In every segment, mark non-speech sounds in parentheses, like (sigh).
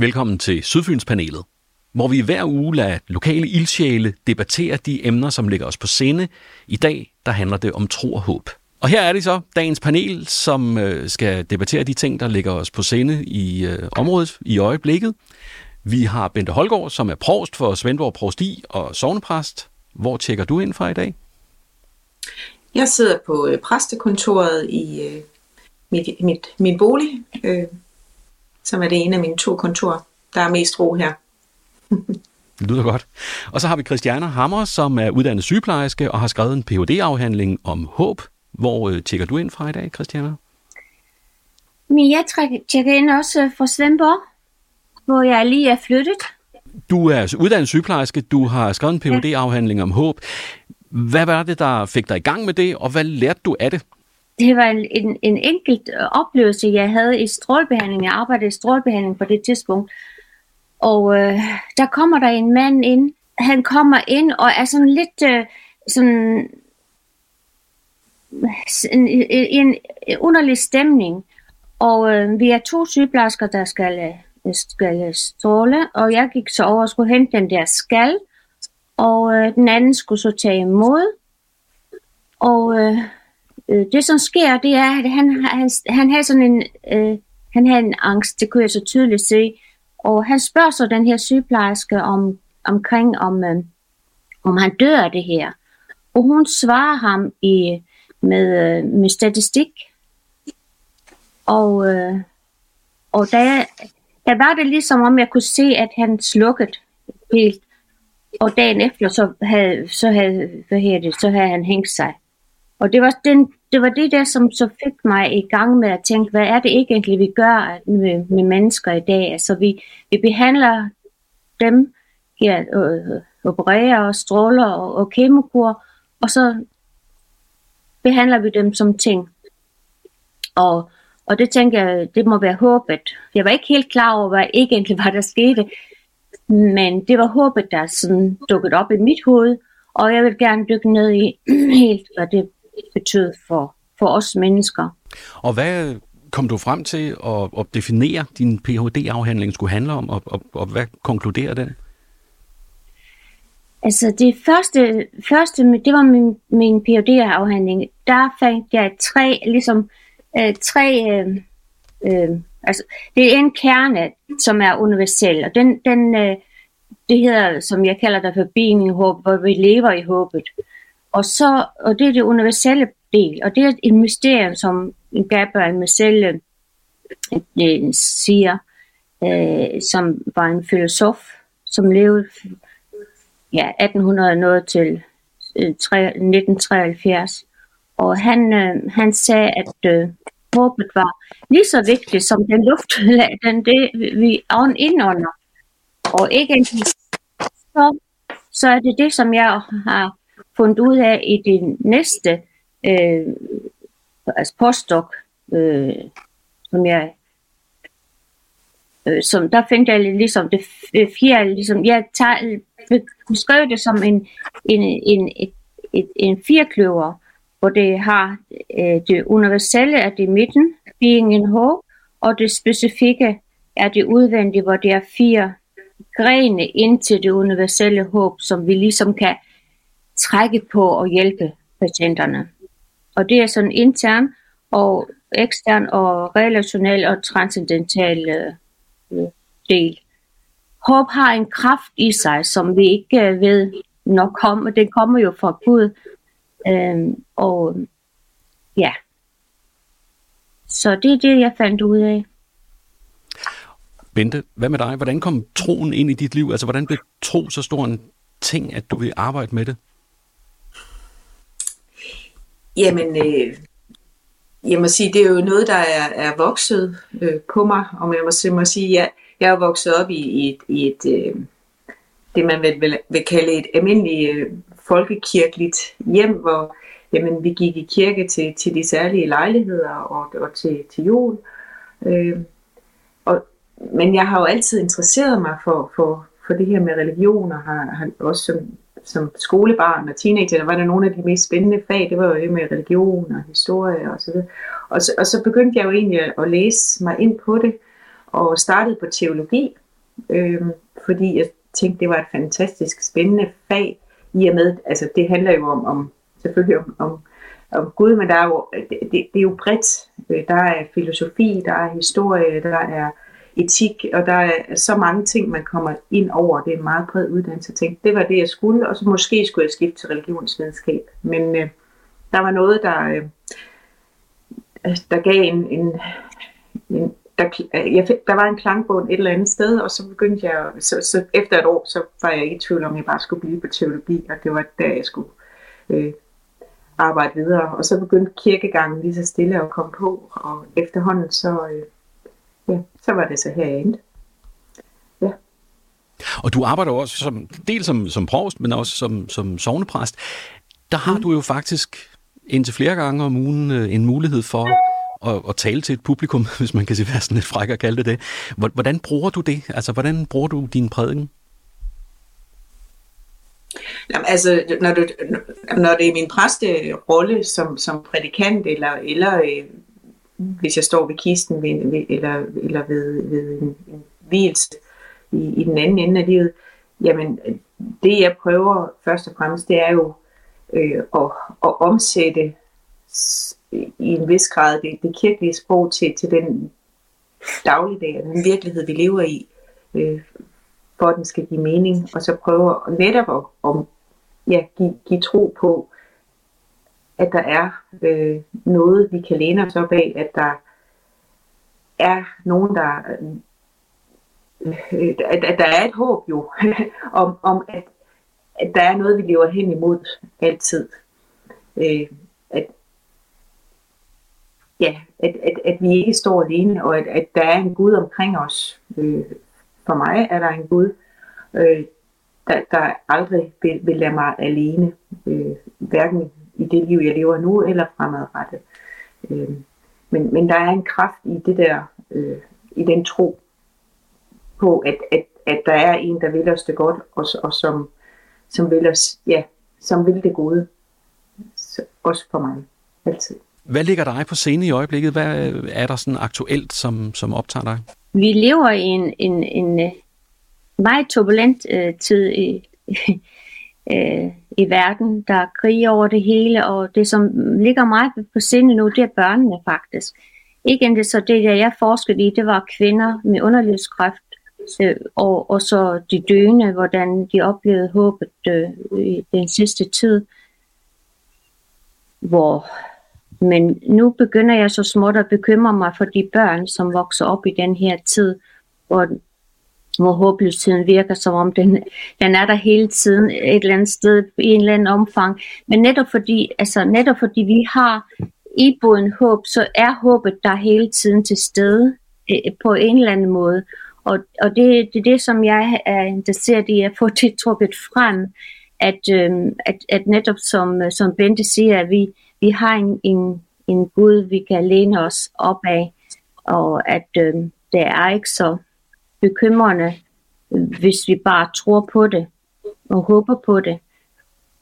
Velkommen til Sydfynspanelet, hvor vi hver uge lader lokale ildsjæle debattere de emner, som ligger os på sinde. I dag der handler det om tro og håb. Og her er det så dagens panel, som øh, skal debattere de ting, der ligger os på sinde i øh, området i øjeblikket. Vi har Bente Holgaard, som er provst for Svendborg Prosti og sovnepræst. Hvor tjekker du ind fra i dag? Jeg sidder på øh, præstekontoret i øh, mit, mit, min bolig, øh, som er det ene af mine to kontorer. Der er mest ro her. Det (laughs) lyder godt. Og så har vi Christiana Hammer, som er uddannet sygeplejerske og har skrevet en Ph.D.-afhandling om håb. Hvor øh, tjekker du ind fra i dag, Christiana? Men jeg tjekker ind også fra Svendborg, hvor jeg lige er flyttet. Du er uddannet sygeplejerske, du har skrevet en phd afhandling om håb. Hvad var det, der fik dig i gang med det, og hvad lærte du af det? Det var en, en, en enkelt øh, oplevelse, jeg havde i strålbehandling. Jeg arbejdede i strålbehandling på det tidspunkt. Og øh, der kommer der en mand ind. Han kommer ind og er sådan lidt øh, sådan øh, øh, en, en, en underlig stemning. Og øh, vi er to sygeplejersker, der skal, skal stråle, og jeg gik så over og skulle hente den der skal, og øh, den anden skulle så tage imod. Og øh, øh, det som sker, det er, at han, han, han har sådan en, øh, han havde en angst, det kunne jeg så tydeligt se. Og han spørger så den her sygeplejerske om, omkring, om, øh, om han dør af det her. Og hun svarer ham i, med, øh, med statistik. Og, øh, og der, der var det ligesom om, jeg kunne se, at han slukkede helt. Og dagen efter, så havde, så havde, hvad hedder det, så havde han hængt sig. Og det var, den, det var det der, som så fik mig i gang med at tænke, hvad er det egentlig, vi gør med, med mennesker i dag? Altså, vi, vi behandler dem, ja, øh, øh, opererer og stråler og, og kemokur, og så behandler vi dem som ting. Og, og det tænker jeg, det må være håbet. Jeg var ikke helt klar over, hvad egentlig var, der skete. Men det var håbet, der sådan dukket op i mit hoved. Og jeg vil gerne dykke ned i (clears throat) helt, hvad det betød for, for os mennesker. Og hvad kom du frem til at, at definere, din Ph.D.-afhandling skulle handle om, og, og, og hvad konkluderer den? Altså det første, første det var min, min phd afhandling Der fandt jeg tre, ligesom øh, tre, øh, øh, altså det er en kerne, som er universel, og den, den øh, det hedder, som jeg kalder det for being i håb, hvor vi lever i håbet. Og, så, og det er det universelle del, og det er et mysterium, som Gabriel Marcelle øh, øh, siger, øh, som var en filosof, som levede ja, 1800 noget til øh, 1973. Og han, øh, han sagde, at øh, håbet var lige så vigtigt som den luft, (laughs) den det vi indånder. Og ikke så, så er det det, som jeg har fundet ud af i det næste øh, altså postdoc, øh, som jeg øh, som der fandt jeg ligesom det fjerde, ligesom jeg tager, beskrev det som en, en, en, et, et, en firkløver, hvor det har øh, det universelle er det midten, being in hope, og det specifikke er det udvendige, hvor det er fire grene ind til det universelle håb, som vi ligesom kan trække på og hjælpe patienterne. Og det er sådan intern og ekstern og relationel og transcendental øh, del. Håb har en kraft i sig, som vi ikke øh, ved nok kommer. Det kommer jo fra Gud. Øhm, og ja. Så det er det, jeg fandt ud af. Bente, hvad med dig? Hvordan kom troen ind i dit liv? Altså, hvordan blev tro så stor en ting, at du vil arbejde med det? Jamen, øh, jeg må sige, det er jo noget, der er, er vokset øh, på mig, og jeg må, må sige, jeg, jeg er vokset op i, i et, i et øh, det man vil, vil, vil kalde et almindeligt øh, folkekirkeligt hjem, hvor jamen, vi gik i kirke til, til de særlige lejligheder og, og til, til jul. Øh, og, men jeg har jo altid interesseret mig for, for, for det her med religion, og har, har også som, som skolebarn og teenager, der var der nogle af de mest spændende fag, det var jo det med religion og historie og så videre. Og så, og så begyndte jeg jo egentlig at læse mig ind på det, og startede på teologi, øh, fordi jeg tænkte, det var et fantastisk spændende fag, i og med, altså det handler jo om, om selvfølgelig om, om, om Gud, men der er jo, det, det, er jo bredt. Øh, der er filosofi, der er historie, der er etik, og der er så mange ting, man kommer ind over. Det er en meget bred uddannelse. Jeg tænkte, det var det, jeg skulle, og så måske skulle jeg skifte til religionsvidenskab. Men øh, der var noget, der, øh, altså, der gav en, en, en der, jeg fik, der var en klangbund et eller andet sted, og så begyndte jeg, så, så efter et år, så var jeg ikke i tvivl om, at jeg bare skulle blive på teologi, og det var der, jeg skulle øh, arbejde videre. Og så begyndte kirkegangen lige så stille at komme på, og efterhånden, så, øh, ja, så var det så her, jeg endte. Ja. Og du arbejder også som, dels som, som provst, men også som, som sovnepræst. Der har mm. du jo faktisk indtil flere gange om ugen øh, en mulighed for at, at tale til et publikum, (laughs) hvis man kan sige, være sådan lidt fræk at kalde det det. Hvordan bruger du det? Altså, hvordan bruger du din prædiken? Jamen, altså, når, du, når det er min præsterolle som, som prædikant, eller, eller øh, hvis jeg står ved kisten, ved, ved, eller, eller ved, ved en, en hvilelse i, i den anden ende af livet, jamen, det jeg prøver først og fremmest, det er jo øh, at, at omsætte i en vis grad det, det kirkelige sprog til, til den dagligdag og den virkelighed, vi lever i, øh, for at den skal give mening, og så prøve netop at om, ja, give, give tro på, at der er øh, noget, vi kan læne os op af, at der er nogen, der øh, øh at, at der er et håb jo, (laughs) om, om at, at der er noget, vi lever hen imod altid. Øh, at, ja, at, at, at vi ikke står alene, og at, at der er en Gud omkring os. Øh, for mig er der en Gud, øh, der, der aldrig vil, vil lade mig alene, øh, hverken i det liv, jeg lever nu, eller fremadrettet. Øh, men, men der er en kraft i det der, øh, i den tro på, at, at, at der er en, der vil os det godt, og, og som, som vil os, ja, som vil det gode. Så, også for mig, altid. Hvad ligger dig på scene i øjeblikket? Hvad er der sådan aktuelt, som, som optager dig? Vi lever i en, en, en øh, meget turbulent uh, tid i, øh, i verden. Der er krig over det hele, og det, som ligger mig på sinde nu, det er børnene faktisk. Ikke endda så det, der jeg forskede i, det var kvinder med underlivskræft, øh, og, og så de døende, hvordan de oplevede håbet øh, i den sidste tid, hvor men nu begynder jeg så småt at bekymre mig for de børn, som vokser op i den her tid, hvor, hvor håbløsheden virker, som om den, den er der hele tiden et eller andet sted i en eller anden omfang. Men netop fordi, altså netop fordi vi har iboden håb, så er håbet der hele tiden til stede øh, på en eller anden måde. Og, og det, det er det, som jeg er interesseret i at få (laughs) det trukket frem, at, øh, at, at netop som, øh, som Bente siger, at vi, vi har en, en, en Gud, vi kan læne os op af, og at øh, det er ikke så bekymrende, hvis vi bare tror på det og håber på det.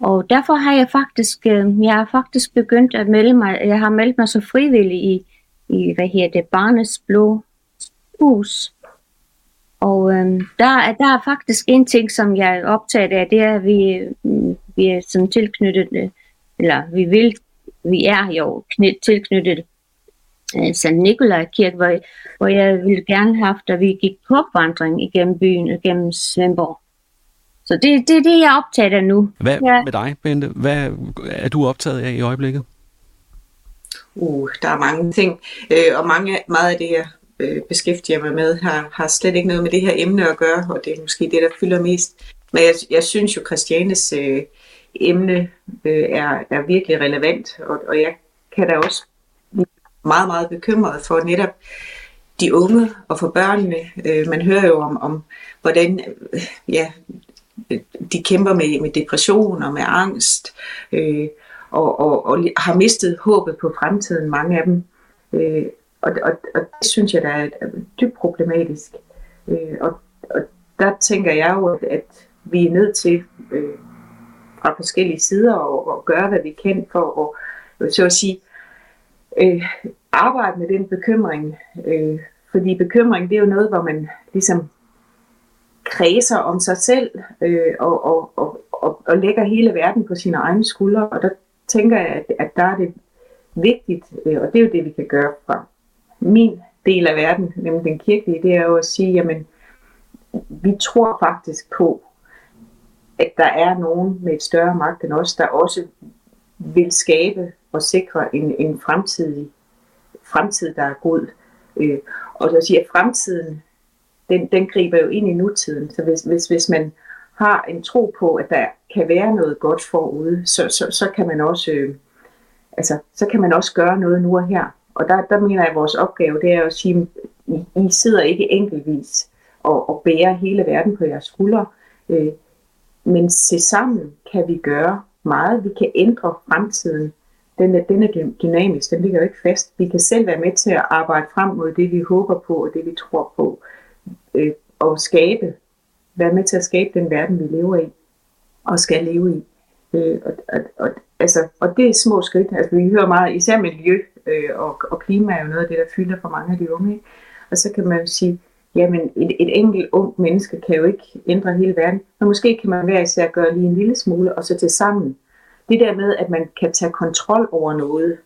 Og derfor har jeg faktisk, øh, jeg har faktisk begyndt at melde mig, jeg har meldt mig så frivillig i, i hvad her det, Barnets Blå Hus. Og øhm, der, der er faktisk en ting, som jeg er optaget af, det er, at vi, øh, vi er sådan tilknyttet, øh, eller vi vil vi er jo knyt, tilknyttet St. Nikolaj Kirke, hvor, hvor jeg ville gerne have haft, at vi gik på opvandring igennem byen, igennem Svendborg. Så det, det er det, jeg er optaget af nu. Hvad ja. med dig, Bente? Hvad er du optaget af i øjeblikket? Uh, der er mange ting, øh, og mange, meget af det, jeg øh, beskæftiger mig med, har, har slet ikke noget med det her emne at gøre, og det er måske det, der fylder mest. Men jeg, jeg synes jo, Christianes øh, emne øh, er, er virkelig relevant, og, og jeg kan da også meget, meget bekymret for netop de unge og for børnene. Øh, man hører jo om, om hvordan øh, ja, de kæmper med, med depression og med angst, øh, og, og, og har mistet håbet på fremtiden, mange af dem. Øh, og, og, og det synes jeg, der er, dybt problematisk. Øh, og, og der tænker jeg jo, at, at vi er nødt til øh, fra forskellige sider og, og gøre, hvad vi kan for at, så at sige, øh, arbejde med den bekymring. Øh, fordi bekymring, det er jo noget, hvor man ligesom kredser om sig selv øh, og, og, og, og, og lægger hele verden på sine egne skuldre. Og der tænker jeg, at, at der er det vigtigt, øh, og det er jo det, vi kan gøre fra min del af verden, nemlig den kirkelige, det er jo at sige, jamen, vi tror faktisk på, at der er nogen med et større magt end os, der også vil skabe og sikre en, en fremtidig fremtid, der er god. Øh, og så siger, at fremtiden, den, den griber jo ind i nutiden. Så hvis, hvis, hvis man har en tro på, at der kan være noget godt forude, så, så, så kan man også øh, altså, så kan man også gøre noget nu og her. Og der, der mener jeg, at vores opgave det er at sige, I, I sidder ikke enkeltvis og, og bærer hele verden på jeres skuldre, øh, men se sammen kan vi gøre meget. Vi kan ændre fremtiden. Den er, den er dynamisk, den ligger jo ikke fast. Vi kan selv være med til at arbejde frem mod det, vi håber på og det, vi tror på. Øh, og skabe, være med til at skabe den verden, vi lever i og skal leve i. Øh, og, og, og, altså, og det er små skridt. Altså, vi hører meget, især miljø øh, og, og klima er jo noget af det, der fylder for mange af de unge. Ikke? Og så kan man jo sige, jamen et, et enkelt ung menneske kan jo ikke ændre hele verden, men måske kan man hver især gøre lige en lille smule, og så til sammen. Det der med, at man kan tage kontrol over noget,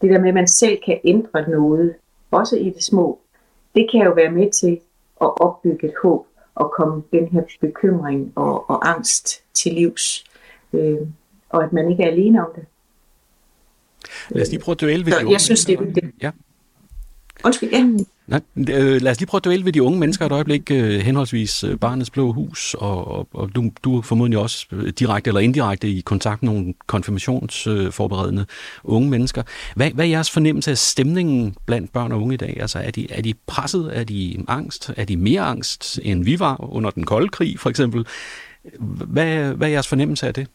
det der med, at man selv kan ændre noget, også i det små, det kan jo være med til at opbygge et håb og komme den her bekymring og, og angst til livs. Øh, og at man ikke er alene om det. Lad os lige prøve at dvæle ved Så, de unge Jeg synes, det er vigtigt. Ja. Undskyld, ja. Nej, øh, lad os lige prøve at dvæle ved de unge mennesker et øjeblik, øh, henholdsvis øh, Barnets Blå Hus, og, og, og du, du er formodentlig også øh, direkte eller indirekte i kontakt med nogle konfirmationsforberedende øh, unge mennesker. Hvad, hvad er jeres fornemmelse af stemningen blandt børn og unge i dag? Altså, er de, er de presset? Er de angst? Er de mere angst, end vi var under den kolde krig, for eksempel? Hvad, hvad er jeres fornemmelse af det?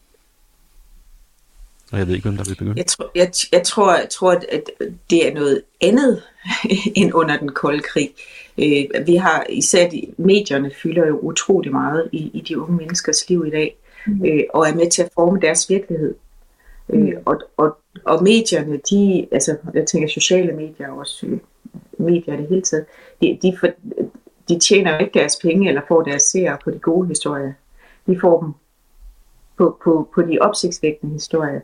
Og jeg ved ikke, hvem der vil begynde. Jeg, tror, jeg, jeg, tror, jeg tror, at det er noget andet (laughs) end under den kolde krig. Øh, vi har især de, medierne fylder jo utrolig meget i, i de unge menneskers liv i dag, mm. øh, og er med til at forme deres virkelighed. Øh, mm. Øh, og, og, og medierne, de, altså jeg tænker sociale medier og også øh, medier i det hele taget, de, de, for, de tjener jo ikke deres penge eller får deres seere på de gode historier. De får dem på, på, på de opsigtsvækkende historier.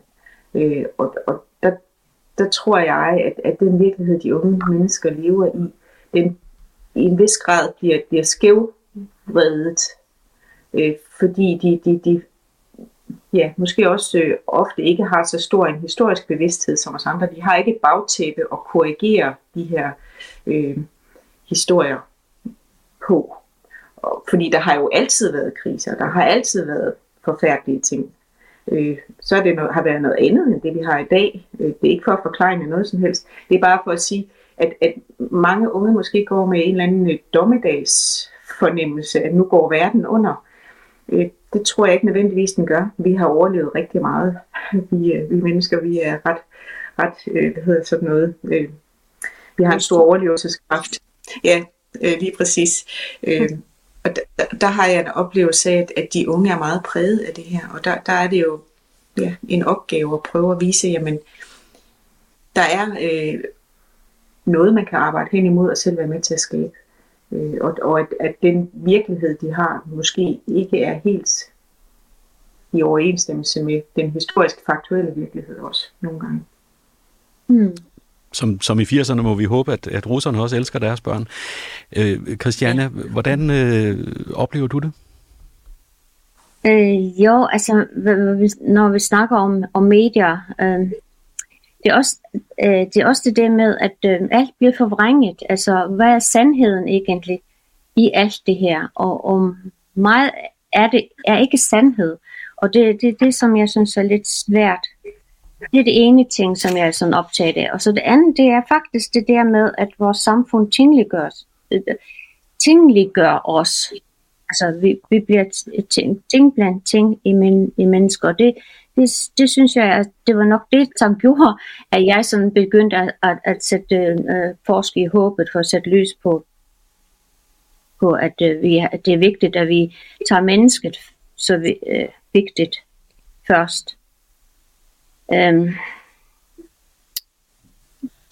Øh, og og der, der tror jeg, at, at den virkelighed, de unge mennesker lever i, den i en vis grad bliver, bliver skævvredet. Øh, fordi de, de, de ja, måske også øh, ofte ikke har så stor en historisk bevidsthed som os andre. De har ikke et bagtæppe at korrigere de her øh, historier på. Og, fordi der har jo altid været kriser, der har altid været forfærdelige ting øh, så er det noget, har været noget andet end det, vi har i dag. Øh, det er ikke for at forklare noget som helst. Det er bare for at sige, at, at mange unge måske går med en eller anden øh, dommedags fornemmelse, at nu går verden under. Øh, det tror jeg ikke nødvendigvis, den gør. Vi har overlevet rigtig meget. Vi, øh, vi mennesker, vi er ret, ret øh, hvad hedder sådan noget, øh, vi har en stor overlevelseskraft. Ja, øh, lige præcis. Øh, og der, der har jeg en oplevelse af, at, at de unge er meget præget af det her, og der, der er det jo ja, en opgave at prøve at vise, jamen, der er øh, noget, man kan arbejde hen imod og selv være med til at skabe. Øh, og og at, at den virkelighed, de har, måske ikke er helt i overensstemmelse med den historisk faktuelle virkelighed også nogle gange. Mm som, som i 80'erne må vi håbe, at, at russerne også elsker deres børn. Øh, Christiane, ja. hvordan øh, oplever du det? Øh, jo, altså, når vi snakker om, om medier, øh, det, er også, øh, det er også det der med, at øh, alt bliver forvrænget. Altså, hvad er sandheden egentlig i alt det her? Og, og meget er det er ikke sandhed. Og det er det, det, som jeg synes er lidt svært det er det ene ting, som jeg er sådan optaget af. Og så det andet, det er faktisk det der med, at vores samfund tingliggøres. Øh, tingliggør os. Altså, vi, vi bliver ting, ting blandt ting i, men, i mennesker. Det, det, det synes jeg, at det var nok det, som (laughs) gjorde, at jeg sådan begyndte at, at, at sætte øh, forske i håbet for at sætte lys på, på at, øh, vi, at det er vigtigt, at vi tager mennesket så vi, øh, vigtigt først. Øhm,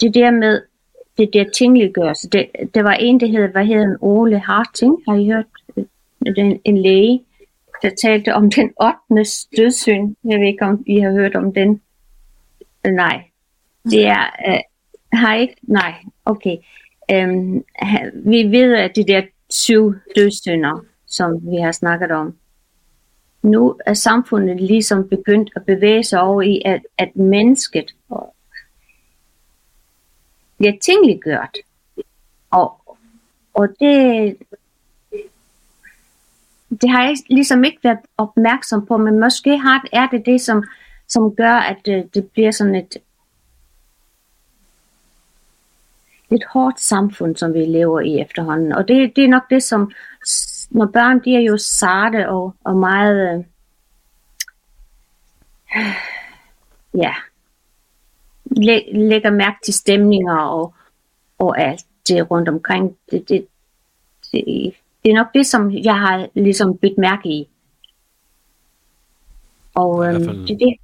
det der med det der tingliggørelse, det, det var en, der hed, hvad hedder Ole Harting, har I hørt øh, en, en læge, der talte om den 8. dødssynd. Jeg ved ikke, om I har hørt om den. Øh, nej. Det er... Øh, har ikke? Nej. Okay. Øhm, vi ved, at de der syv dødssynder, som vi har snakket om, nu er samfundet ligesom begyndt at bevæge sig over i, at, at mennesket bliver tingliggjort. Og, og det, det har jeg ligesom ikke været opmærksom på, men måske har, er det det, som, som gør, at det, det bliver sådan et, lidt hårdt samfund, som vi lever i efterhånden. Og det, det er nok det, som, når børn, de er jo sarte og, og meget, øh, ja, læ, lægger mærke til stemninger og, og alt det rundt omkring. Det, det, det, det er nok det, som jeg har ligesom byttet mærke i. Og fald... det er det.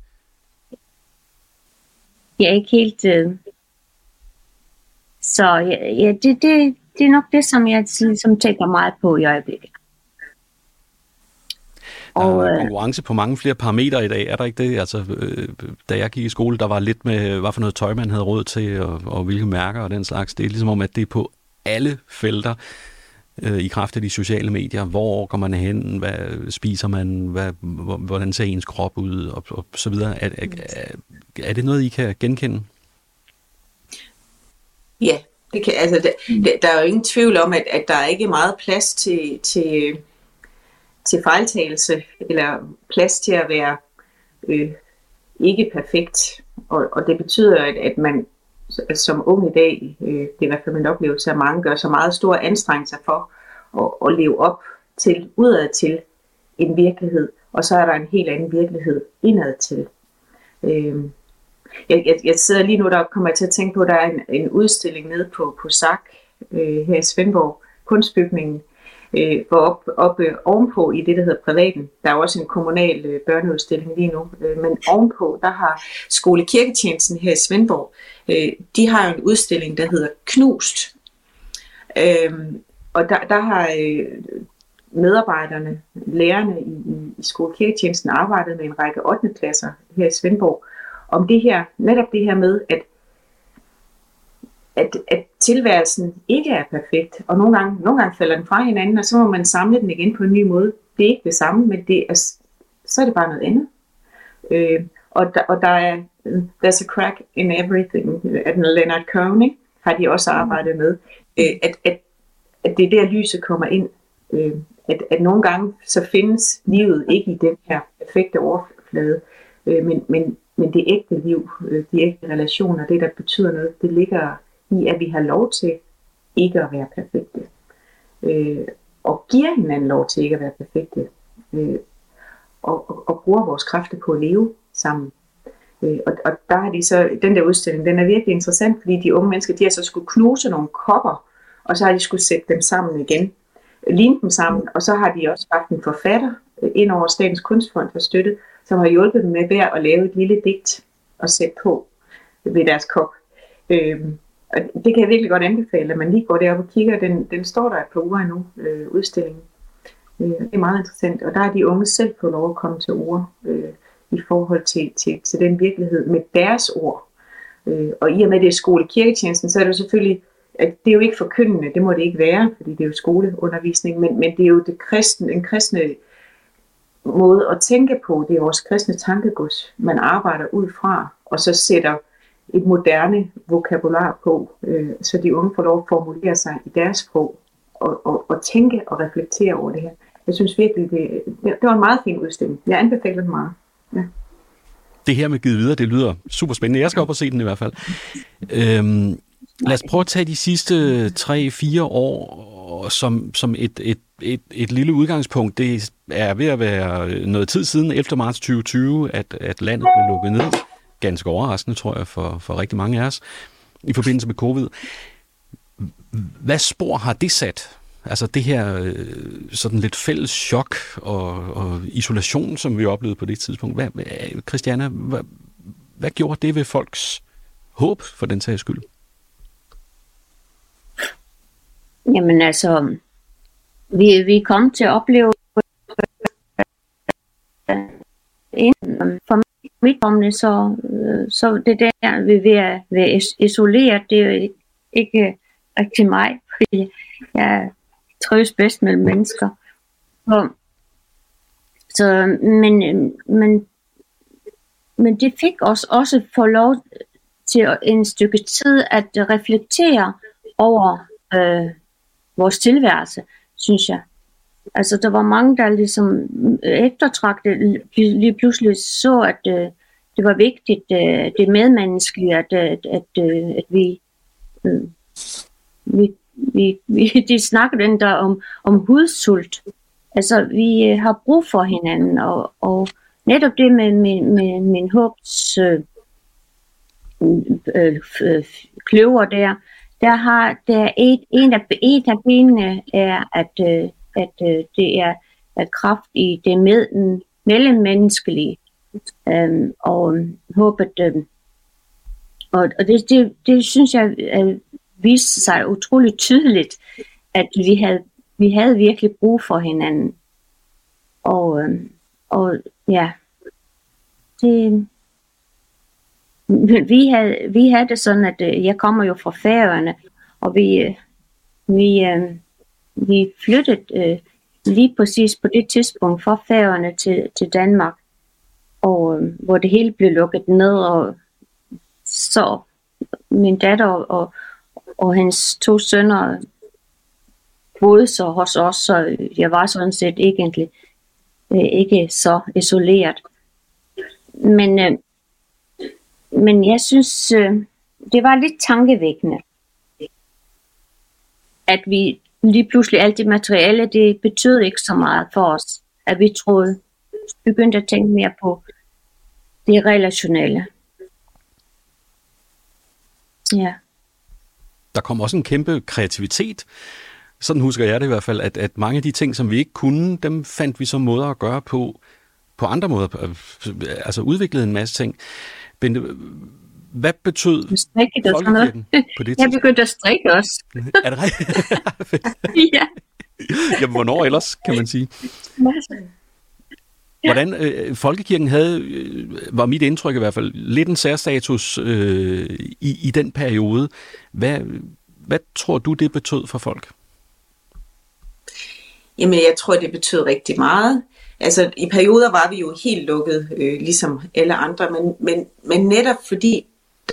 Jeg er ikke helt... Øh... Så ja, ja det, det, det er nok det, som jeg ligesom tænker meget på i øjeblikket. Og, der er øh, konkurrence på mange flere parametre i dag, er der ikke det? Altså, øh, da jeg gik i skole, der var lidt med, hvad for noget tøj man havde råd til, og, og hvilke mærker og den slags. Det er ligesom om, at det er på alle felter øh, i kraft af de sociale medier. Hvor går man hen? Hvad spiser man? Hvad, hvordan ser ens krop ud? Og, og så videre. Er, er, er det noget, I kan genkende? Ja, det kan, altså, der, der er jo ingen tvivl om, at, at der er ikke meget plads til, til, til fejltagelse, eller plads til at være øh, ikke perfekt. Og, og det betyder, at, at man som ung i dag, øh, det er i hvert fald min oplevelse, at mange gør så meget store anstrengelser for at, at leve op til, udad til en virkelighed, og så er der en helt anden virkelighed indad til. Øh, jeg, jeg, jeg sidder lige nu, der kommer jeg til at tænke på, at der er en, en udstilling nede på, på SAK øh, her i Svendborg, kunstbygningen, øh, var op, op øh, ovenpå i det, der hedder privaten, der er også en kommunal øh, børneudstilling lige nu, øh, men ovenpå, der har skolekirketjenesten her i Svendborg, øh, de har jo en udstilling, der hedder Knust. Øh, og der, der har øh, medarbejderne, lærerne i, i, i skolekirketjenesten arbejdet med en række 8. klasser her i Svendborg, om det her, netop det her med, at at, at tilværelsen ikke er perfekt, og nogle gange, nogle gange falder den fra hinanden, og så må man samle den igen på en ny måde. Det er ikke det samme, men det er, så er det bare noget andet. Øh, og, der, og der er There's a crack in everything, at Leonard Cohen ikke, har de også arbejdet med, øh, at, at, at det er der lyset kommer ind. Øh, at, at nogle gange så findes livet ikke i den her perfekte overflade, øh, men, men, men det ægte liv, øh, de ægte relationer, det der betyder noget, det ligger i, at vi har lov til ikke at være perfekte. Øh, og giver hinanden lov til ikke at være perfekte. Øh, og, og, og bruger vores kræfter på at leve sammen. Øh, og, og der har de så, den der udstilling, den er virkelig interessant, fordi de unge mennesker, de har så skulle knuse nogle kopper, og så har de skulle sætte dem sammen igen, ligne dem sammen, og så har de også haft en forfatter ind over Statens Kunstfond for støtte, som har hjulpet dem med hver at lave et lille digt og sætte på ved deres kop. Øh, og det kan jeg virkelig godt anbefale, at man lige går derop og kigger. Den, den står der et par uger endnu, øh, udstillingen. Øh, det er meget interessant, og der er de unge selv fået lov at komme til ord øh, i forhold til, til, til den virkelighed med deres ord. Øh, og i og med det er skole-kirketjenesten, så er det jo selvfølgelig, at det er jo ikke forkyndende, det må det ikke være, fordi det er jo skoleundervisning, men, men det er jo det kristne, den kristne måde at tænke på, det er vores kristne tankegods, man arbejder ud fra, og så sætter et moderne vokabular på, øh, så de unge får lov at formulere sig i deres sprog og, og, og tænke og reflektere over det her. Jeg synes virkelig, det, det, var en meget fin udstilling. Jeg anbefaler den meget. Ja. Det her med givet videre, det lyder super spændende. Jeg skal op og se den i hvert fald. Øhm, lad os prøve at tage de sidste 3-4 år som, som et, et, et, et lille udgangspunkt. Det er ved at være noget tid siden, 11. marts 2020, at, at landet blev lukket ned ganske overraskende, tror jeg, for, for rigtig mange af os, i forbindelse med covid. Hvad spor har det sat? Altså det her øh, sådan lidt fælles chok og, og isolation, som vi oplevede på det tidspunkt. Hvad, Christiana, hvad, hvad gjorde det ved folks håb for den sags skyld? Jamen altså, vi, vi kom til at opleve for mit omne, så, øh, så det der vi ved være isoleret, det er jo ikke rigtig mig, fordi jeg trives bedst mellem mennesker. Så, så, men, øh, men, men det fik os også få lov til en stykke tid at reflektere over øh, vores tilværelse, synes jeg. Altså, der var mange, der ligesom øh, eftertragte lige pludselig så, at øh, det var vigtigt, øh, det medmenneskelige, at, øh, at, at, øh, at vi, øh, vi, vi, vi, (laughs) de snakkede den der om, om hudsult. Altså, vi øh, har brug for hinanden, og, og netop det med, med, med min håbs øh, øh, øh, kløver der, der har der et, en, af, et af benene er, at, øh, at øh, det er at kraft i det med, mellemmenneskelige. Øhm, og øh, håbet, øh, og, og det, det, det synes jeg øh, viste sig utroligt tydeligt, at vi havde, vi havde virkelig brug for hinanden. Og, øh, og ja, det, vi havde, vi havde det sådan, at øh, jeg kommer jo fra Færøerne, og vi, øh, vi, øh, vi flyttede øh, lige præcis på det tidspunkt fra færgerne til, til Danmark, og øh, hvor det hele blev lukket ned, og så min datter og, og hendes to sønner boede så hos os, så jeg var sådan set egentlig øh, ikke så isoleret. Men øh, men jeg synes, øh, det var lidt tankevækkende, at vi lige pludselig alt det materiale, det betød ikke så meget for os, at vi troede, begyndte at tænke mere på det relationelle. Ja. Der kom også en kæmpe kreativitet. Sådan husker jeg det i hvert fald, at, at mange af de ting, som vi ikke kunne, dem fandt vi så måder at gøre på, på andre måder. Altså udviklede en masse ting. Bente, hvad betød folkekirken på det (laughs) tidspunkt? Jeg begyndte at strikke også. (laughs) er det rigtigt? (laughs) ja. Jamen, hvornår ellers, kan man sige? Hvordan øh, folkekirken havde, øh, var mit indtryk i hvert fald, lidt en særstatus øh, i, i den periode. Hvad, hvad tror du, det betød for folk? Jamen, jeg tror, det betød rigtig meget. Altså i perioder var vi jo helt lukket, øh, ligesom alle andre, men, men, men netop fordi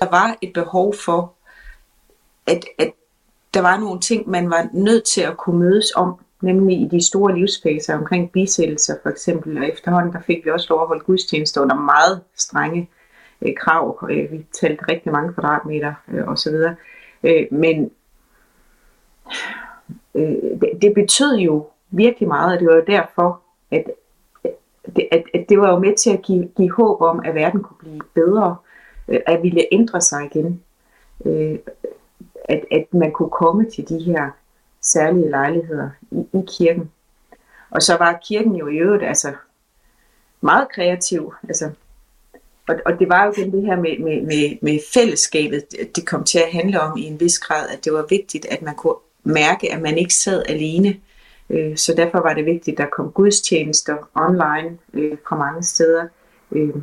der var et behov for, at, at der var nogle ting, man var nødt til at kunne mødes om, nemlig i de store livsfaser omkring bisættelser for eksempel, og efterhånden der fik vi også lov at holde gudstjenester under meget strenge øh, krav. Øh, vi talte rigtig mange kvadratmeter øh, osv. Øh, men øh, det, det betød jo virkelig meget, og det var jo derfor, at, det, at, at det var jo med til at give, give håb om, at verden kunne blive bedre, øh, Øh, at ville ændre sig igen. Øh, at, at man kunne komme til de her særlige lejligheder i, i kirken. Og så var kirken jo i øvrigt altså, meget kreativ. Altså, og, og det var jo igen det her med, med, med, med fællesskabet, det kom til at handle om i en vis grad, at det var vigtigt, at man kunne mærke, at man ikke sad alene, Øh, så derfor var det vigtigt, at der kom gudstjenester online øh, fra mange steder. Øh,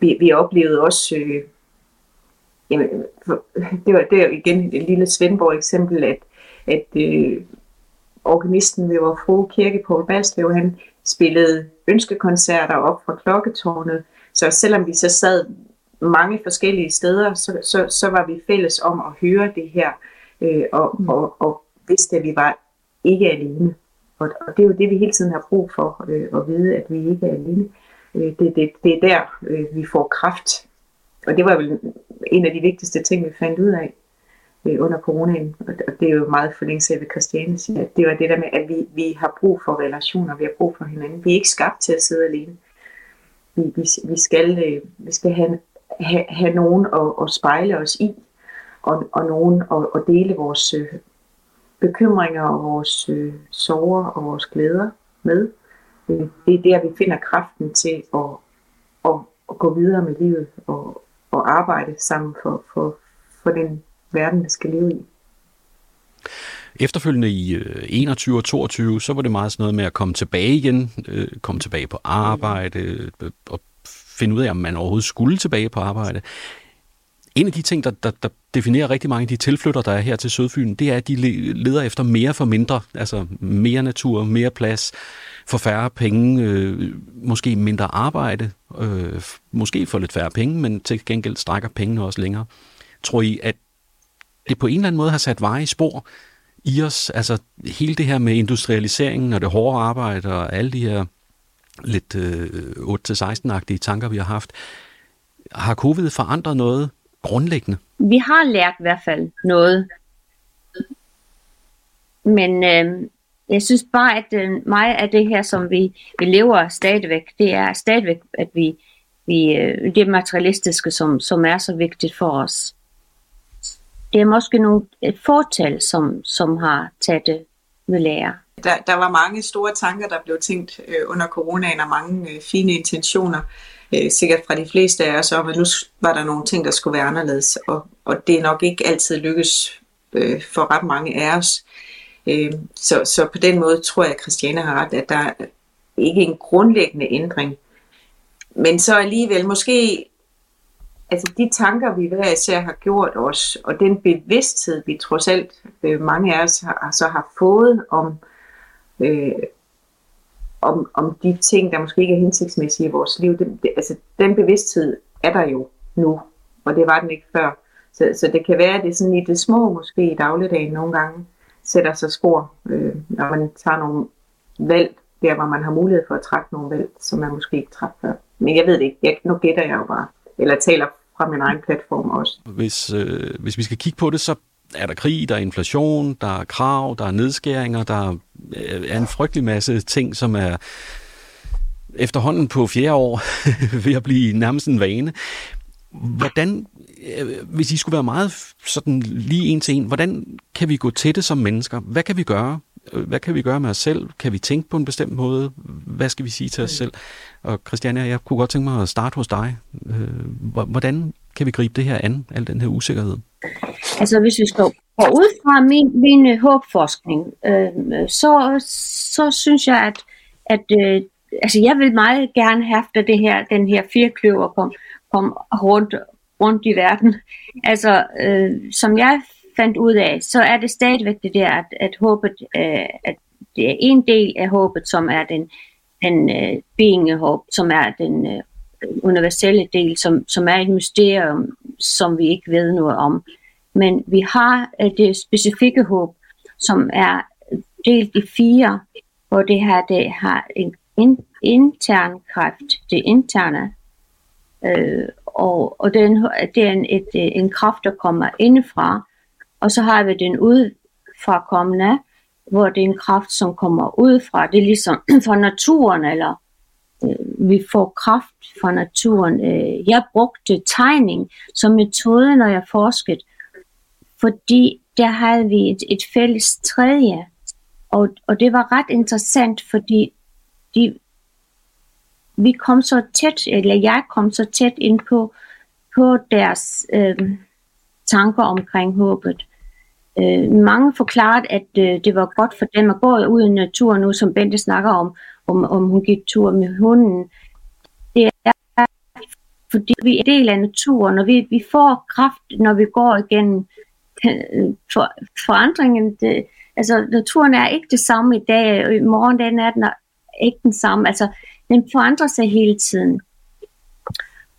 vi, vi oplevede også, øh, jamen, det var det igen et lille Svendborg eksempel, at, at øh, organisten ved vores frue kirke på Balslev, han spillede ønskekoncerter op fra klokketårnet. Så selvom vi så sad mange forskellige steder, så, så, så var vi fælles om at høre det her, øh, og, og, og vidste, at vi var ikke alene. Og, og det er jo det, vi hele tiden har brug for, øh, at vide, at vi ikke er alene. Øh, Øh, det, det, det er der, øh, vi får kraft. Og det var vel en af de vigtigste ting, vi fandt ud af øh, under coronaen. Og, det er jo meget forlængelse af, hvad Christiane siger. At det var det der med, at vi, vi har brug for relationer, vi har brug for hinanden. Vi er ikke skabt til at sidde alene. Vi, vi, vi, skal, øh, vi skal have, have, have nogen at, at spejle os i, og, og nogen at, at dele vores øh, bekymringer og vores øh, sorger og vores glæder med. Det er der, vi finder kraften til at, at, at gå videre med livet og, og arbejde sammen for, for, for den verden, vi skal leve i. efterfølgende i øh, 21 og 22, så var det meget sådan noget med at komme tilbage igen, øh, komme tilbage på arbejde, øh, og finde ud af, om man overhovedet skulle tilbage på arbejde. En af de ting, der, der, der definerer rigtig mange af de tilflytter, der er her til Sydfyn, det er, at de leder efter mere for mindre. Altså mere natur, mere plads, for færre penge, øh, måske mindre arbejde, øh, måske for lidt færre penge, men til gengæld strækker pengene også længere. Tror I, at det på en eller anden måde har sat veje i spor i os? Altså hele det her med industrialiseringen og det hårde arbejde og alle de her lidt øh, 8-16-agtige tanker, vi har haft. Har covid forandret noget grundlæggende? Vi har lært i hvert fald noget. Men øh, jeg synes bare, at øh, meget af det her, som vi, vi lever stadigvæk, det er stadigvæk, at vi, vi øh, det materialistiske, som, som er så vigtigt for os. Det er måske nogle, et fortal, som, som har taget det med lære. Der, der var mange store tanker, der blev tænkt øh, under coronaen, og mange øh, fine intentioner øh, sikkert fra de fleste af os om, at nu var der nogle ting, der skulle være anderledes, og, og det er nok ikke altid lykkes øh, for ret mange af os. Øh, så, så på den måde tror jeg, at Christiane har ret, at der er ikke en grundlæggende ændring. Men så alligevel måske, altså de tanker, vi hver især har gjort os, og den bevidsthed, vi trods alt øh, mange af os har, så har fået om, øh, om, om de ting, der måske ikke er hensigtsmæssige i vores liv, det, det, altså den bevidsthed er der jo nu, og det var den ikke før. Så, så det kan være, at det er sådan i det små måske i dagligdagen nogle gange sætter sig spor, øh, når man tager nogle valg, der hvor man har mulighed for at træffe nogle valg, som man måske ikke træffer før. Men jeg ved det ikke. Jeg, nu gætter jeg jo bare. Eller taler fra min egen platform også. Hvis, øh, hvis vi skal kigge på det, så er der krig, der er inflation, der er krav, der er nedskæringer, der er en frygtelig masse ting, som er efterhånden på fjerde år (laughs) ved at blive nærmest en vane. Hvordan, øh, hvis I skulle være meget sådan lige en til en, hvordan kan vi gå til det som mennesker? Hvad kan vi gøre? Hvad kan vi gøre med os selv? Kan vi tænke på en bestemt måde? Hvad skal vi sige til os selv? Og Christiane, jeg kunne godt tænke mig at starte hos dig. Øh, hvordan kan vi gribe det her an, al den her usikkerhed? Altså hvis vi står og ud fra min, min øh, håbforskning, øh, så, så synes jeg, at, at øh, altså jeg vil meget gerne have, at det her, den her firkløver kom, kom rundt, rundt i verden. (laughs) Altså, øh, som jeg fandt ud af, så er det stadigvæk det der, at, at håbet, øh, at det er en del af håbet, som er den, den øh, being håb, som er den øh, universelle del, som, som er et mysterium, som vi ikke ved noget om. Men vi har øh, det specifikke håb, som er delt i fire, hvor det her det har en in, intern kraft, det interne, øh, og, og den, det er en, et, øh, en kraft, der kommer indefra, og så har vi den udfrakommende, hvor det er en kraft, som kommer udefra. Det er ligesom (clears throat) fra naturen, eller Øh, vi får kraft fra naturen. Øh, jeg brugte tegning som metode, når jeg forskede, fordi der havde vi et, et fælles tredje, og, og det var ret interessant, fordi de, vi kom så tæt, eller jeg kom så tæt ind på, på deres øh, tanker omkring håbet. Øh, mange forklarede, at øh, det var godt for dem at gå ud i naturen nu, som Bente snakker om, om, om hun gik tur med hunden. Det er fordi vi er del af naturen, og vi, vi får kraft, når vi går igennem øh, for, forandringen. Det, altså, naturen er ikke det samme i dag, og i morgen den er den ikke den samme. Altså, den forandrer sig hele tiden.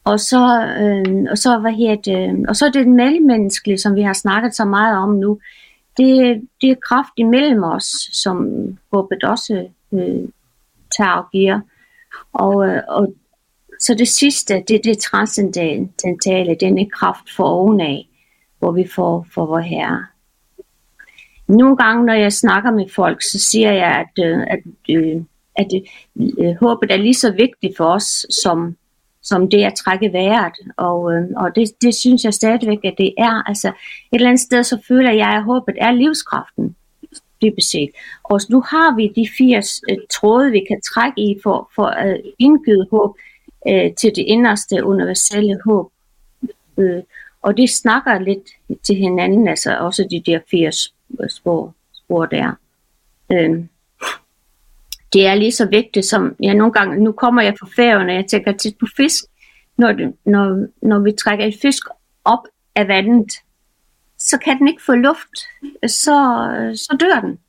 Og så, øh, og så, hvad her det, øh, og så er det den mellemmenneskelige, som vi har snakket så meget om nu. Det, det er kraft imellem os, som håbet også øh, tager og giver. Og, øh, og så det sidste, det er det transcendentale, denne kraft for ovenaf, hvor vi får for vor herre. Nogle gange, når jeg snakker med folk, så siger jeg, at, øh, at, øh, at, at øh, håbet er lige så vigtigt for os, som som det at trække vejret, og, øh, og det, det synes jeg stadigvæk, at det er. Altså, et eller andet sted, så føler jeg, at håbet er livskraften, dybest set. Og nu har vi de fire øh, tråde, vi kan trække i for, for at indgyde håb øh, til det inderste universelle håb. Øh, og det snakker lidt til hinanden, altså også de der fire øh, spor. spor der. Øh, det er lige så vigtigt som, ja nogle gange, nu kommer jeg fra færgerne, jeg tænker tit på fisk, når, det, når, når vi trækker et fisk op af vandet, så kan den ikke få luft, så, så dør den.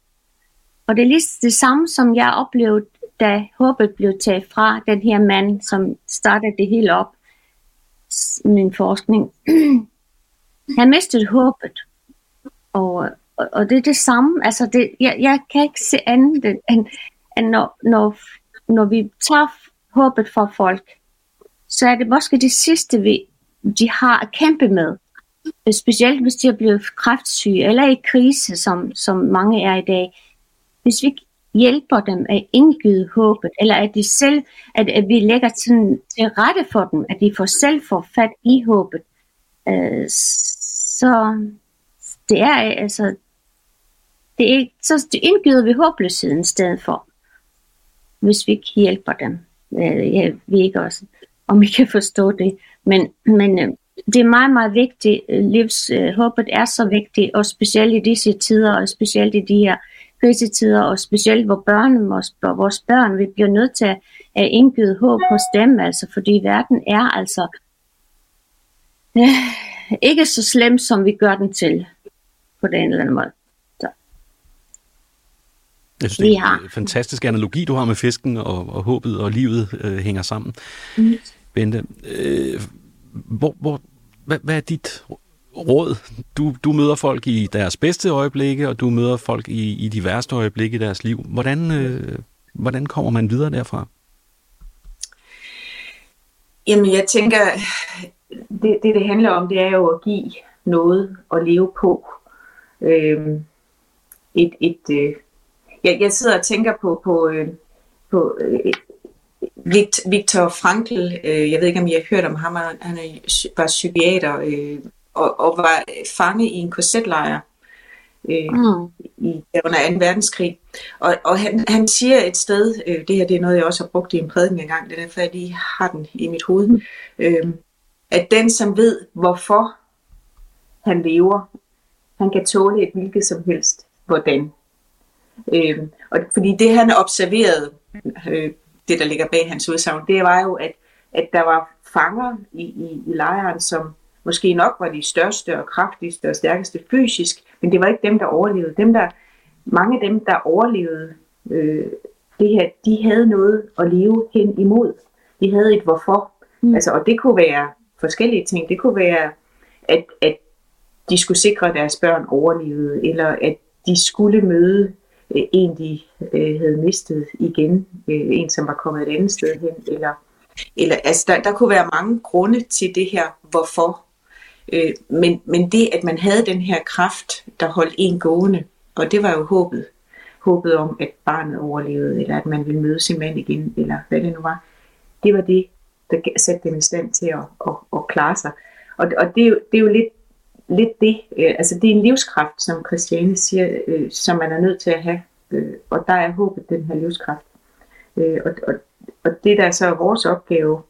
Og det er lige det samme, som jeg oplevede, da håbet blev taget fra den her mand, som startede det hele op, min forskning. (clears throat) Han mistede håbet. Og, og, og det er det samme. Altså det, jeg, jeg kan ikke se andet end, end når, når, når vi tager håbet fra folk, så er det måske det sidste, vi, de har at kæmpe med. Øh, specielt hvis de er blevet kræftsyge eller i krise, som, som mange er i dag. Hvis vi hjælper dem at indgyde håbet, eller at de selv, at, at vi lægger til, til rette for dem, at de får selv får fat i håbet, øh, så det er altså, det er, så det indgyder vi håbløsheden i stedet for, hvis vi ikke hjælper dem. Øh, jeg ved ikke også, om I kan forstå det, men, men øh, det er meget, meget vigtigt. Livshåbet er så vigtigt, og specielt i disse tider, og specielt i de her krisetider, og specielt hvor børn, vores, vores børn, vi bliver nødt til at indgyde håb hos dem, altså, fordi verden er altså øh, ikke så slem, som vi gør den til, på den eller anden måde. Så. Jeg synes, det er en fantastisk analogi, du har med fisken, og, og håbet og livet øh, hænger sammen. Mm. Bente, øh, hvor, hvor, hvad, hvad er dit råd? Du, du møder folk i deres bedste øjeblikke, og du møder folk i, i de værste øjeblikke i deres liv. Hvordan, øh, hvordan kommer man videre derfra? Jamen, jeg tænker, det, det det handler om, det er jo at give noget at leve på. Øhm, et, et, øh, jeg, jeg sidder og tænker på, på, øh, på øh, Viktor Frankl, øh, jeg ved ikke om I har hørt om ham, han var psykiater øh, og, og var fange i en korsetlejr øh, mm. i, under 2. verdenskrig. Og, og han, han siger et sted, øh, det her det er noget, jeg også har brugt i en prædiken engang, det er derfor, jeg lige har den i mit hoved, mm. øh, at den, som ved, hvorfor han lever, han kan tåle et hvilket som helst, hvordan. Øh, og fordi det, han observerede, øh, det der ligger bag hans udsagn, det var jo, at, at der var fanger i, i, i lejren, som måske nok var de største og kraftigste og stærkeste fysisk, men det var ikke dem, der overlevede. Dem, der, mange af dem, der overlevede øh, det her, de havde noget at leve hen imod. De havde et hvorfor. Mm. Altså, og det kunne være forskellige ting. Det kunne være, at, at de skulle sikre, at deres børn overlevede, eller at de skulle møde øh, en, de øh, havde mistet igen, øh, en, som var kommet et andet sted hen, eller, eller altså, der, der kunne være mange grunde til det her, hvorfor. Øh, men, men det, at man havde den her kraft, der holdt en gående, og det var jo håbet, håbet om, at barnet overlevede, eller at man ville møde sin mand igen, eller hvad det nu var, det var det, der satte dem i stand til at, at, at klare sig. Og, og det, er jo, det er jo lidt, lidt det, øh, altså det er en livskraft, som Christiane siger, øh, som man er nødt til at have, øh, og der er håbet den her livskraft. Øh, og, og, og det, der er så vores opgave,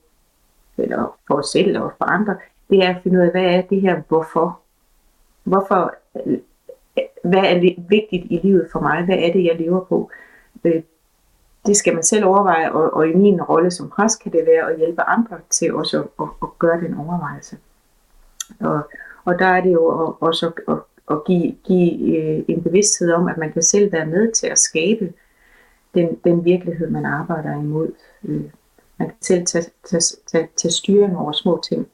eller for os selv og for andre, det er at finde ud af, hvad er det her hvorfor? Hvorfor, øh, hvad er vigtigt i livet for mig? Hvad er det, jeg lever på? Øh, det skal man selv overveje, og, og i min rolle som præst kan det være at hjælpe andre til også at, at, at gøre den overvejelse. Og, og der er det jo også at, at, at give, give øh, en bevidsthed om, at man kan selv være med til at skabe den, den virkelighed, man arbejder imod. Øh, man kan selv tage, tage, tage, tage styring over små ting.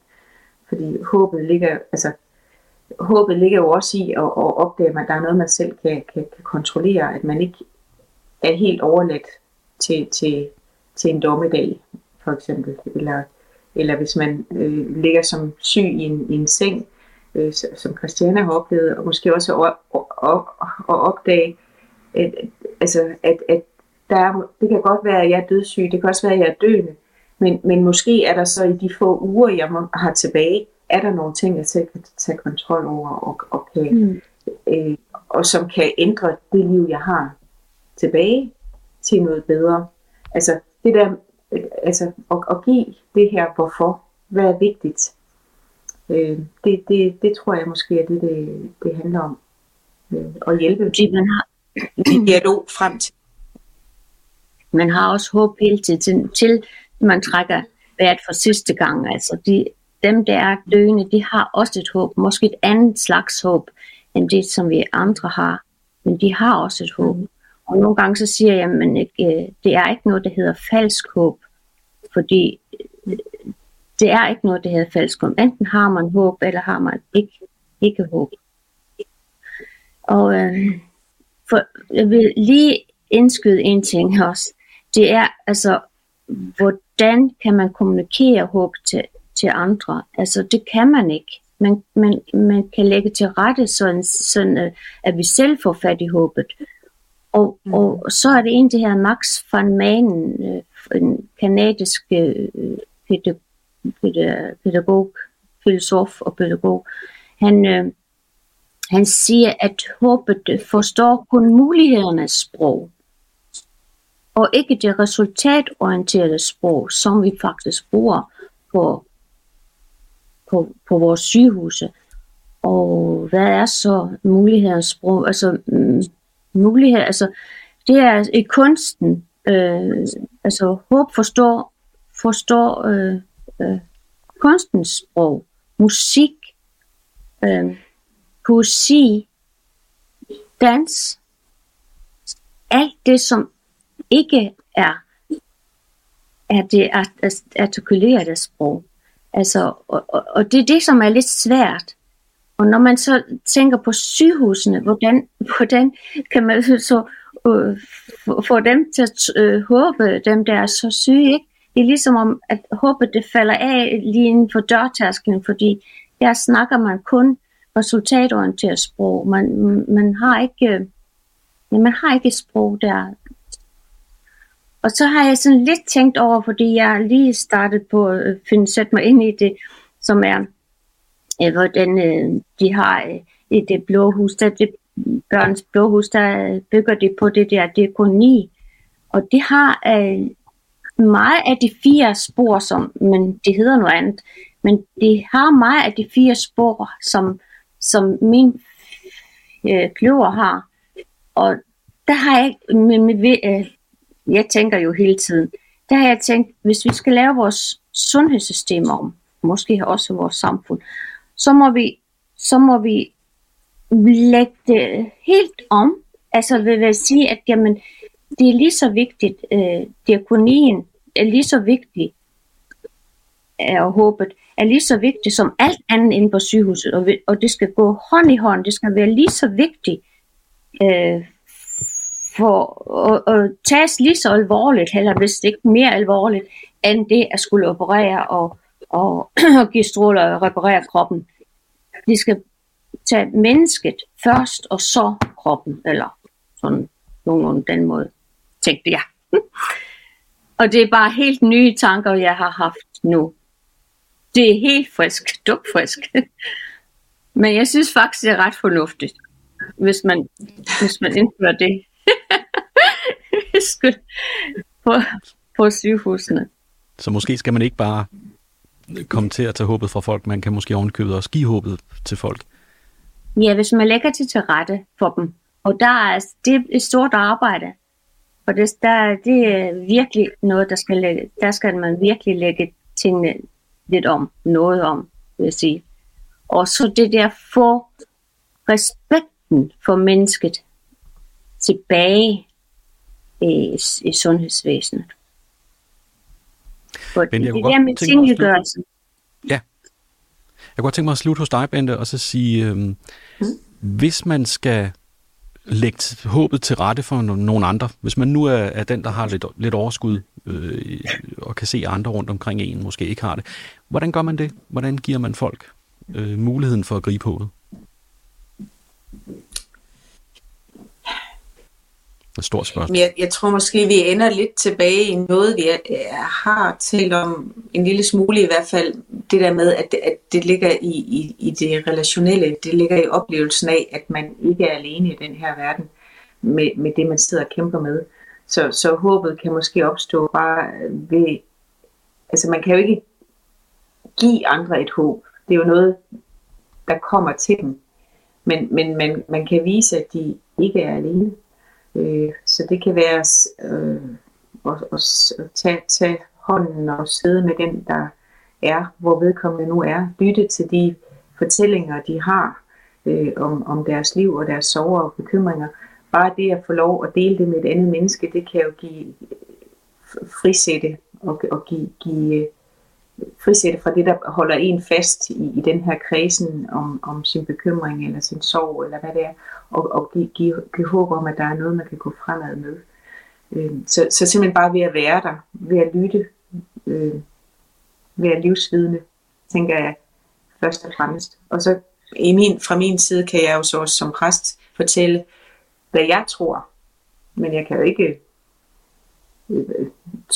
Fordi håbet ligger, altså, håbet ligger jo også i at, at opdage, at der er noget, man selv kan, kan, kan kontrollere, at man ikke er helt overladt til, til, til en dommedag, for eksempel. Eller, eller hvis man øh, ligger som syg i en, i en seng, øh, som Christiane har oplevet, og måske også at, at, at opdage, at, altså, at, at der er, det kan godt være, at jeg er dødssyg, det kan også være, at jeg er døende, men, men måske er der så i de få uger, jeg må, har tilbage, er der nogle ting, jeg selv kan tage kontrol over, og, og, kan, mm. øh, og som kan ændre det liv, jeg har tilbage til noget bedre. Altså det der, altså at, at give det her hvorfor, hvad er vigtigt, øh, det, det, det tror jeg måske er det, det, det handler om. Øh, at hjælpe. Fordi man har, (clears throat) dialog frem til. Man har også håb hele tiden, til man trækker vejret for sidste gang. Altså de, dem, der er døende, de har også et håb. Måske et andet slags håb, end det, som vi andre har. Men de har også et håb. Og nogle gange så siger jeg, at ikke, det er ikke noget, der hedder falsk håb. Fordi det er ikke noget, der hedder falsk håb. Enten har man håb, eller har man ikke, ikke håb. Og øh, for, jeg vil lige indskyde en ting også. Det er altså, hvordan kan man kommunikere håb til, til andre? Altså, det kan man ikke. Man, man, man kan lægge til rette, sådan, sådan øh, at vi selv får fat i håbet. Og, mm. og så er det en, det her Max van Manen, øh, en kanadisk øh, pædagog, filosof og pædagog. Han, øh, han siger, at håbet forstår kun mulighedernes sprog, og ikke det resultatorienterede sprog, som vi faktisk bruger på, på, på vores sygehuse. Og hvad er så mulighedernes sprog? Altså, mm, mulighed, altså, det er i kunsten, øh, altså håb forstår, forstår øh, øh, kunstens sprog, musik, øh, poesi, dans, alt det, som ikke er, er det artikulerede sprog. Altså, og, og, og det er det, som er lidt svært. Og når man så tænker på sygehusene, hvordan, (laughs) hvordan kan man så øh, få dem til at øh, håbe, dem der er så syge, ikke? Det er ligesom om, at håbet det falder af lige inden for dørtasken, fordi der snakker man kun resultatorienteret sprog. Man, man har ikke ja, man har ikke sprog der. Og så har jeg sådan lidt tænkt over, fordi jeg lige startet på at finde, sætte mig ind i det, som er, øh, hvordan øh, de har øh, i det blå hus, der det børns blå hus, der bygger det på det der dekoni. Og det har øh, meget af de fire spor, som, men det hedder noget andet, men det har meget af de fire spor, som, som min øh, kløver har. Og der har jeg, med, med, øh, jeg tænker jo hele tiden, der har jeg tænkt, hvis vi skal lave vores sundhedssystem om, måske også vores samfund, så må vi, så må vi lægge det helt om. Altså vil jeg sige, at jamen, det er lige så vigtigt, øh, diakonien er lige så vigtig, og håbet er lige så vigtigt som alt andet inde på sygehuset, og, og det skal gå hånd i hånd, det skal være lige så vigtigt øh, for at, at tages lige så alvorligt, eller hvis det ikke mere alvorligt, end det at skulle operere og, og, (clears throat) og give stråler og reparere kroppen. Det skal tage mennesket først, og så kroppen, eller sådan nogenlunde den måde, tænkte jeg. (laughs) og det er bare helt nye tanker, jeg har haft nu. Det er helt frisk, dukfrisk. (laughs) Men jeg synes faktisk, det er ret fornuftigt, hvis man, hvis man indfører det (laughs) på, på sygehusene. Så måske skal man ikke bare komme til at tage håbet fra folk, man kan måske ovenkøbet også give håbet til folk. Ja, hvis man lægger det til rette for dem. Og der er, det er et stort arbejde. For det, der, det er virkelig noget, der skal, lægge, der skal man virkelig lægge tingene lidt om, noget om, vil jeg sige. Og så det der få respekten for mennesket tilbage i, i sundhedsvæsenet. For Men jeg det der med tingeliggørelsen. Ja. Jeg kunne godt tænke mig at slutte hos dig, Bente, og så sige, øhm, mm. hvis man skal lægge håbet til rette for nogle andre, hvis man nu er, er den, der har lidt, lidt overskud øh, og kan se andre rundt omkring en, måske ikke har det, hvordan gør man det? Hvordan giver man folk øh, muligheden for at gribe håbet? Et stort spørgsmål. Jeg, jeg tror måske, vi ender lidt tilbage i noget, vi er, har talt om en lille smule i hvert fald. Det der med, at det, at det ligger i, i, i det relationelle, det ligger i oplevelsen af, at man ikke er alene i den her verden med, med det, man sidder og kæmper med. Så, så håbet kan måske opstå bare ved... Altså man kan jo ikke give andre et håb. Det er jo noget, der kommer til dem. Men, men man, man kan vise, at de ikke er alene. Øh, så det kan være øh, at, at, at tage, tage hånden og sidde med den, der er, hvor vedkommende nu er. Lytte til de fortællinger, de har øh, om, om deres liv og deres sorger og bekymringer. Bare det at få lov at dele det med et andet menneske, det kan jo give frisætte og, og give, give frisætte fra det, der holder en fast i, i den her kredsen om, om sin bekymring eller sin sorg, eller hvad det er, og, og give, give, give håb om, at der er noget, man kan gå fremad med. Øh, så, så simpelthen bare ved at være der, ved at lytte, øh, ved at livsvidne, tænker jeg først og fremmest. Og så i min, fra min side kan jeg jo så også som præst fortælle, hvad jeg tror, men jeg kan jo ikke øh,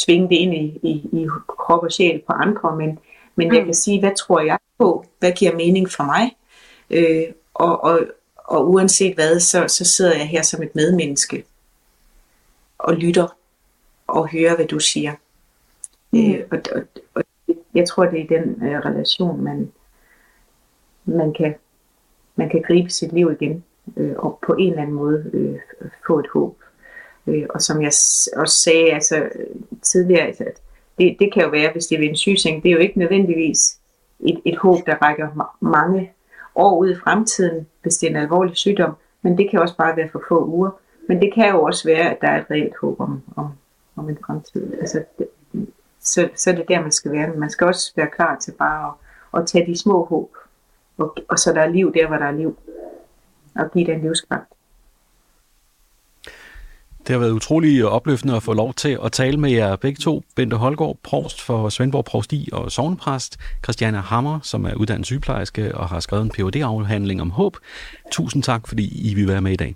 tvinge det ind i, i, i krop og sjæl på andre, men, men mm. jeg kan sige, hvad tror jeg på, hvad giver mening for mig, øh, og, og, og uanset hvad, så, så sidder jeg her som et medmenneske og lytter og hører, hvad du siger. Mm. Øh, og, og, og jeg tror, det er den øh, relation, man, man, kan, man kan gribe sit liv igen, øh, og på en eller anden måde øh, få et håb. Øh, og som jeg også sagde altså, tidligere, altså, at det, det kan jo være, hvis det er ved en sygeseng, det er jo ikke nødvendigvis et, et håb, der rækker mange år ud i fremtiden, hvis det er en alvorlig sygdom, men det kan også bare være for få uger. Men det kan jo også være, at der er et reelt håb om, om, om en fremtid. Altså, det, så, så er det der, man skal være. Men man skal også være klar til bare at, at tage de små håb, og, og så der er liv der, hvor der er liv, og give den livskraft. Det har været utrolig opløftende at få lov til at tale med jer begge to. Bente Holgaard, provst for Svendborg Provsti og sovnepræst. Christiane Hammer, som er uddannet sygeplejerske og har skrevet en phd afhandling om håb. Tusind tak, fordi I vil være med i dag.